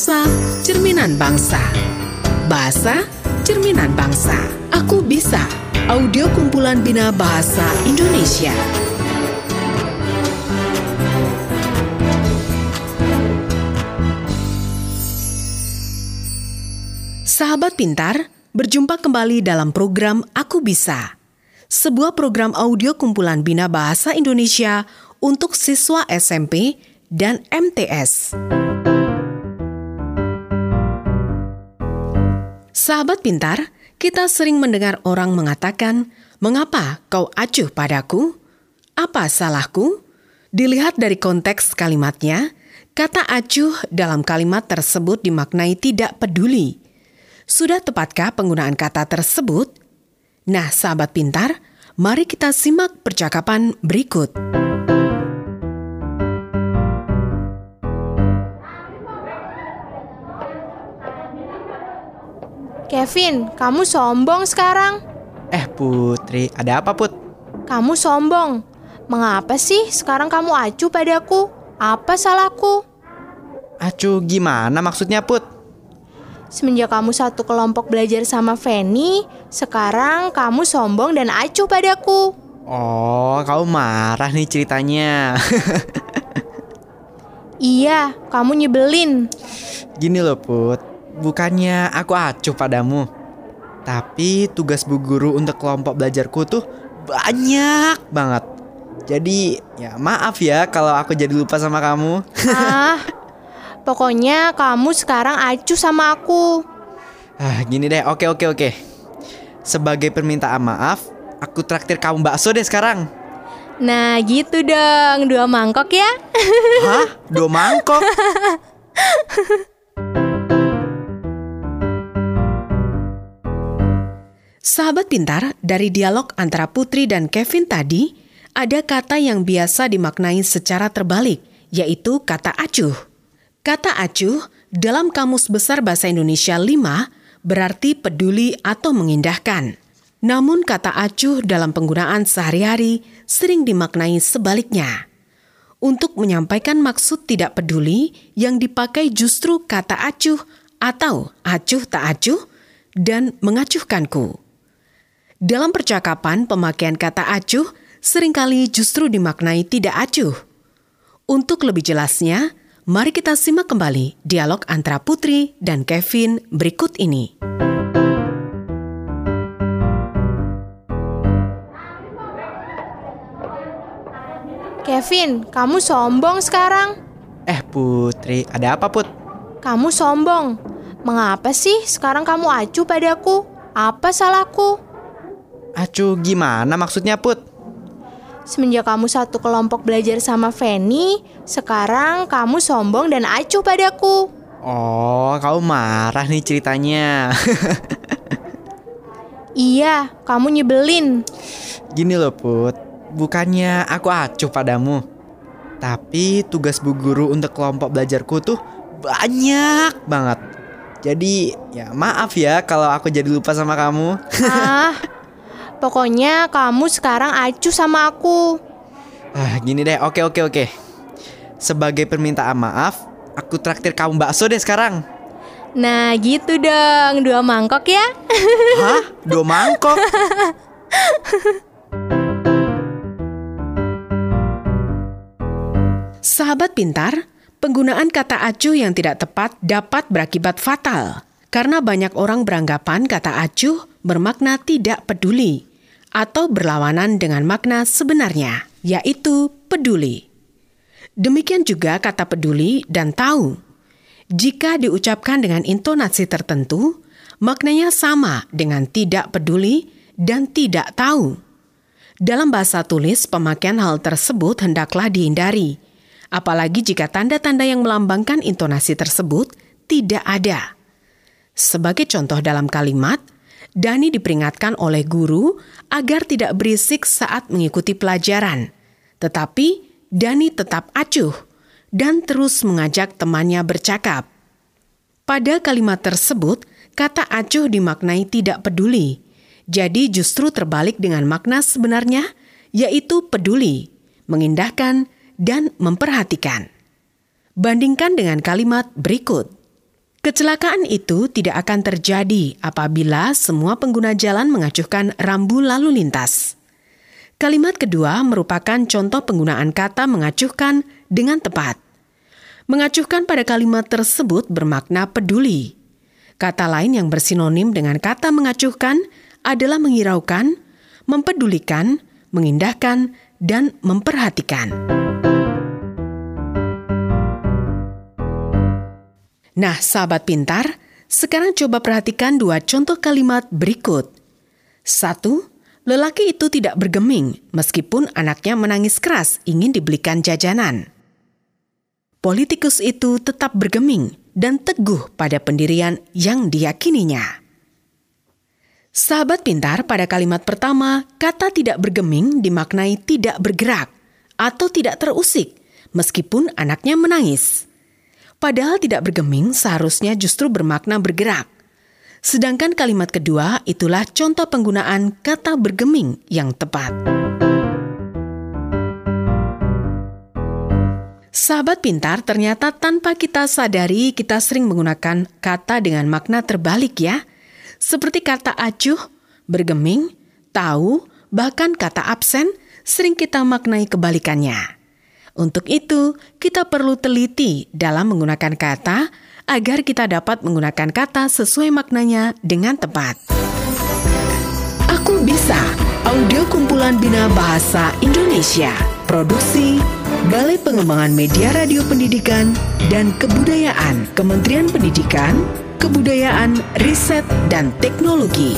Bahasa Cerminan Bangsa. Bahasa Cerminan Bangsa. Aku Bisa. Audio kumpulan Bina Bahasa Indonesia. Sahabat pintar, berjumpa kembali dalam program Aku Bisa. Sebuah program audio kumpulan Bina Bahasa Indonesia untuk siswa SMP dan MTS. Sahabat pintar, kita sering mendengar orang mengatakan, "Mengapa kau acuh padaku? Apa salahku?" Dilihat dari konteks kalimatnya, kata acuh dalam kalimat tersebut dimaknai tidak peduli. Sudah tepatkah penggunaan kata tersebut? Nah, sahabat pintar, mari kita simak percakapan berikut. Kevin, kamu sombong sekarang. Eh Putri, ada apa Put? Kamu sombong. Mengapa sih sekarang kamu acuh padaku? Apa salahku? Acuh gimana maksudnya Put? Semenjak kamu satu kelompok belajar sama Feni, sekarang kamu sombong dan acuh padaku. Oh, kamu marah nih ceritanya. iya, kamu nyebelin. Gini loh Put, bukannya aku acuh padamu. Tapi tugas bu guru untuk kelompok belajarku tuh banyak banget. Jadi ya maaf ya kalau aku jadi lupa sama kamu. ah, pokoknya kamu sekarang acuh sama aku. Ah, gini deh, oke oke oke. Sebagai permintaan maaf, aku traktir kamu bakso deh sekarang. Nah gitu dong, dua mangkok ya. Hah? Dua mangkok? Sahabat pintar, dari dialog antara Putri dan Kevin tadi, ada kata yang biasa dimaknai secara terbalik, yaitu kata acuh. Kata acuh dalam Kamus Besar Bahasa Indonesia 5 berarti peduli atau mengindahkan. Namun kata acuh dalam penggunaan sehari-hari sering dimaknai sebaliknya. Untuk menyampaikan maksud tidak peduli yang dipakai justru kata acuh atau acuh tak acuh dan mengacuhkanku. Dalam percakapan, pemakaian kata acuh sering kali justru dimaknai tidak acuh. Untuk lebih jelasnya, mari kita simak kembali dialog antara Putri dan Kevin berikut ini. Kevin, kamu sombong sekarang. Eh Putri, ada apa Put? Kamu sombong. Mengapa sih sekarang kamu acuh padaku? Apa salahku? Acuh gimana maksudnya Put? Semenjak kamu satu kelompok belajar sama Feni, sekarang kamu sombong dan acuh padaku. Oh, kamu marah nih ceritanya. iya, kamu nyebelin. Gini loh Put, bukannya aku acuh padamu. Tapi tugas bu guru untuk kelompok belajarku tuh banyak banget. Jadi ya maaf ya kalau aku jadi lupa sama kamu. ah, pokoknya kamu sekarang acuh sama aku. Ah, gini deh, oke oke oke. Sebagai permintaan maaf, aku traktir kamu bakso deh sekarang. Nah gitu dong, dua mangkok ya. Hah? Dua mangkok? Sahabat pintar, penggunaan kata acuh yang tidak tepat dapat berakibat fatal. Karena banyak orang beranggapan kata acuh bermakna tidak peduli atau berlawanan dengan makna sebenarnya, yaitu peduli. Demikian juga kata peduli dan tahu. Jika diucapkan dengan intonasi tertentu, maknanya sama dengan tidak peduli dan tidak tahu. Dalam bahasa tulis, pemakaian hal tersebut hendaklah dihindari, apalagi jika tanda-tanda yang melambangkan intonasi tersebut tidak ada. Sebagai contoh dalam kalimat, Dani diperingatkan oleh guru agar tidak berisik saat mengikuti pelajaran. Tetapi Dani tetap acuh dan terus mengajak temannya bercakap. Pada kalimat tersebut, kata acuh dimaknai tidak peduli. Jadi justru terbalik dengan makna sebenarnya, yaitu peduli, mengindahkan, dan memperhatikan. Bandingkan dengan kalimat berikut. Kecelakaan itu tidak akan terjadi apabila semua pengguna jalan mengacuhkan rambu lalu lintas. Kalimat kedua merupakan contoh penggunaan kata mengacuhkan dengan tepat. Mengacuhkan pada kalimat tersebut bermakna peduli. Kata lain yang bersinonim dengan kata mengacuhkan adalah menghiraukan, mempedulikan, mengindahkan, dan memperhatikan. Nah, sahabat pintar, sekarang coba perhatikan dua contoh kalimat berikut. Satu, lelaki itu tidak bergeming meskipun anaknya menangis keras ingin dibelikan jajanan. Politikus itu tetap bergeming dan teguh pada pendirian yang diyakininya. Sahabat pintar, pada kalimat pertama, kata tidak bergeming dimaknai tidak bergerak atau tidak terusik meskipun anaknya menangis. Padahal tidak bergeming seharusnya justru bermakna bergerak. Sedangkan kalimat kedua itulah contoh penggunaan kata bergeming yang tepat. Sahabat pintar, ternyata tanpa kita sadari kita sering menggunakan kata dengan makna terbalik ya. Seperti kata acuh, bergeming, tahu, bahkan kata absen sering kita maknai kebalikannya. Untuk itu, kita perlu teliti dalam menggunakan kata agar kita dapat menggunakan kata sesuai maknanya dengan tepat. Aku bisa, audio kumpulan Bina Bahasa Indonesia, produksi Balai Pengembangan Media Radio Pendidikan dan Kebudayaan, Kementerian Pendidikan, Kebudayaan, Riset, dan Teknologi.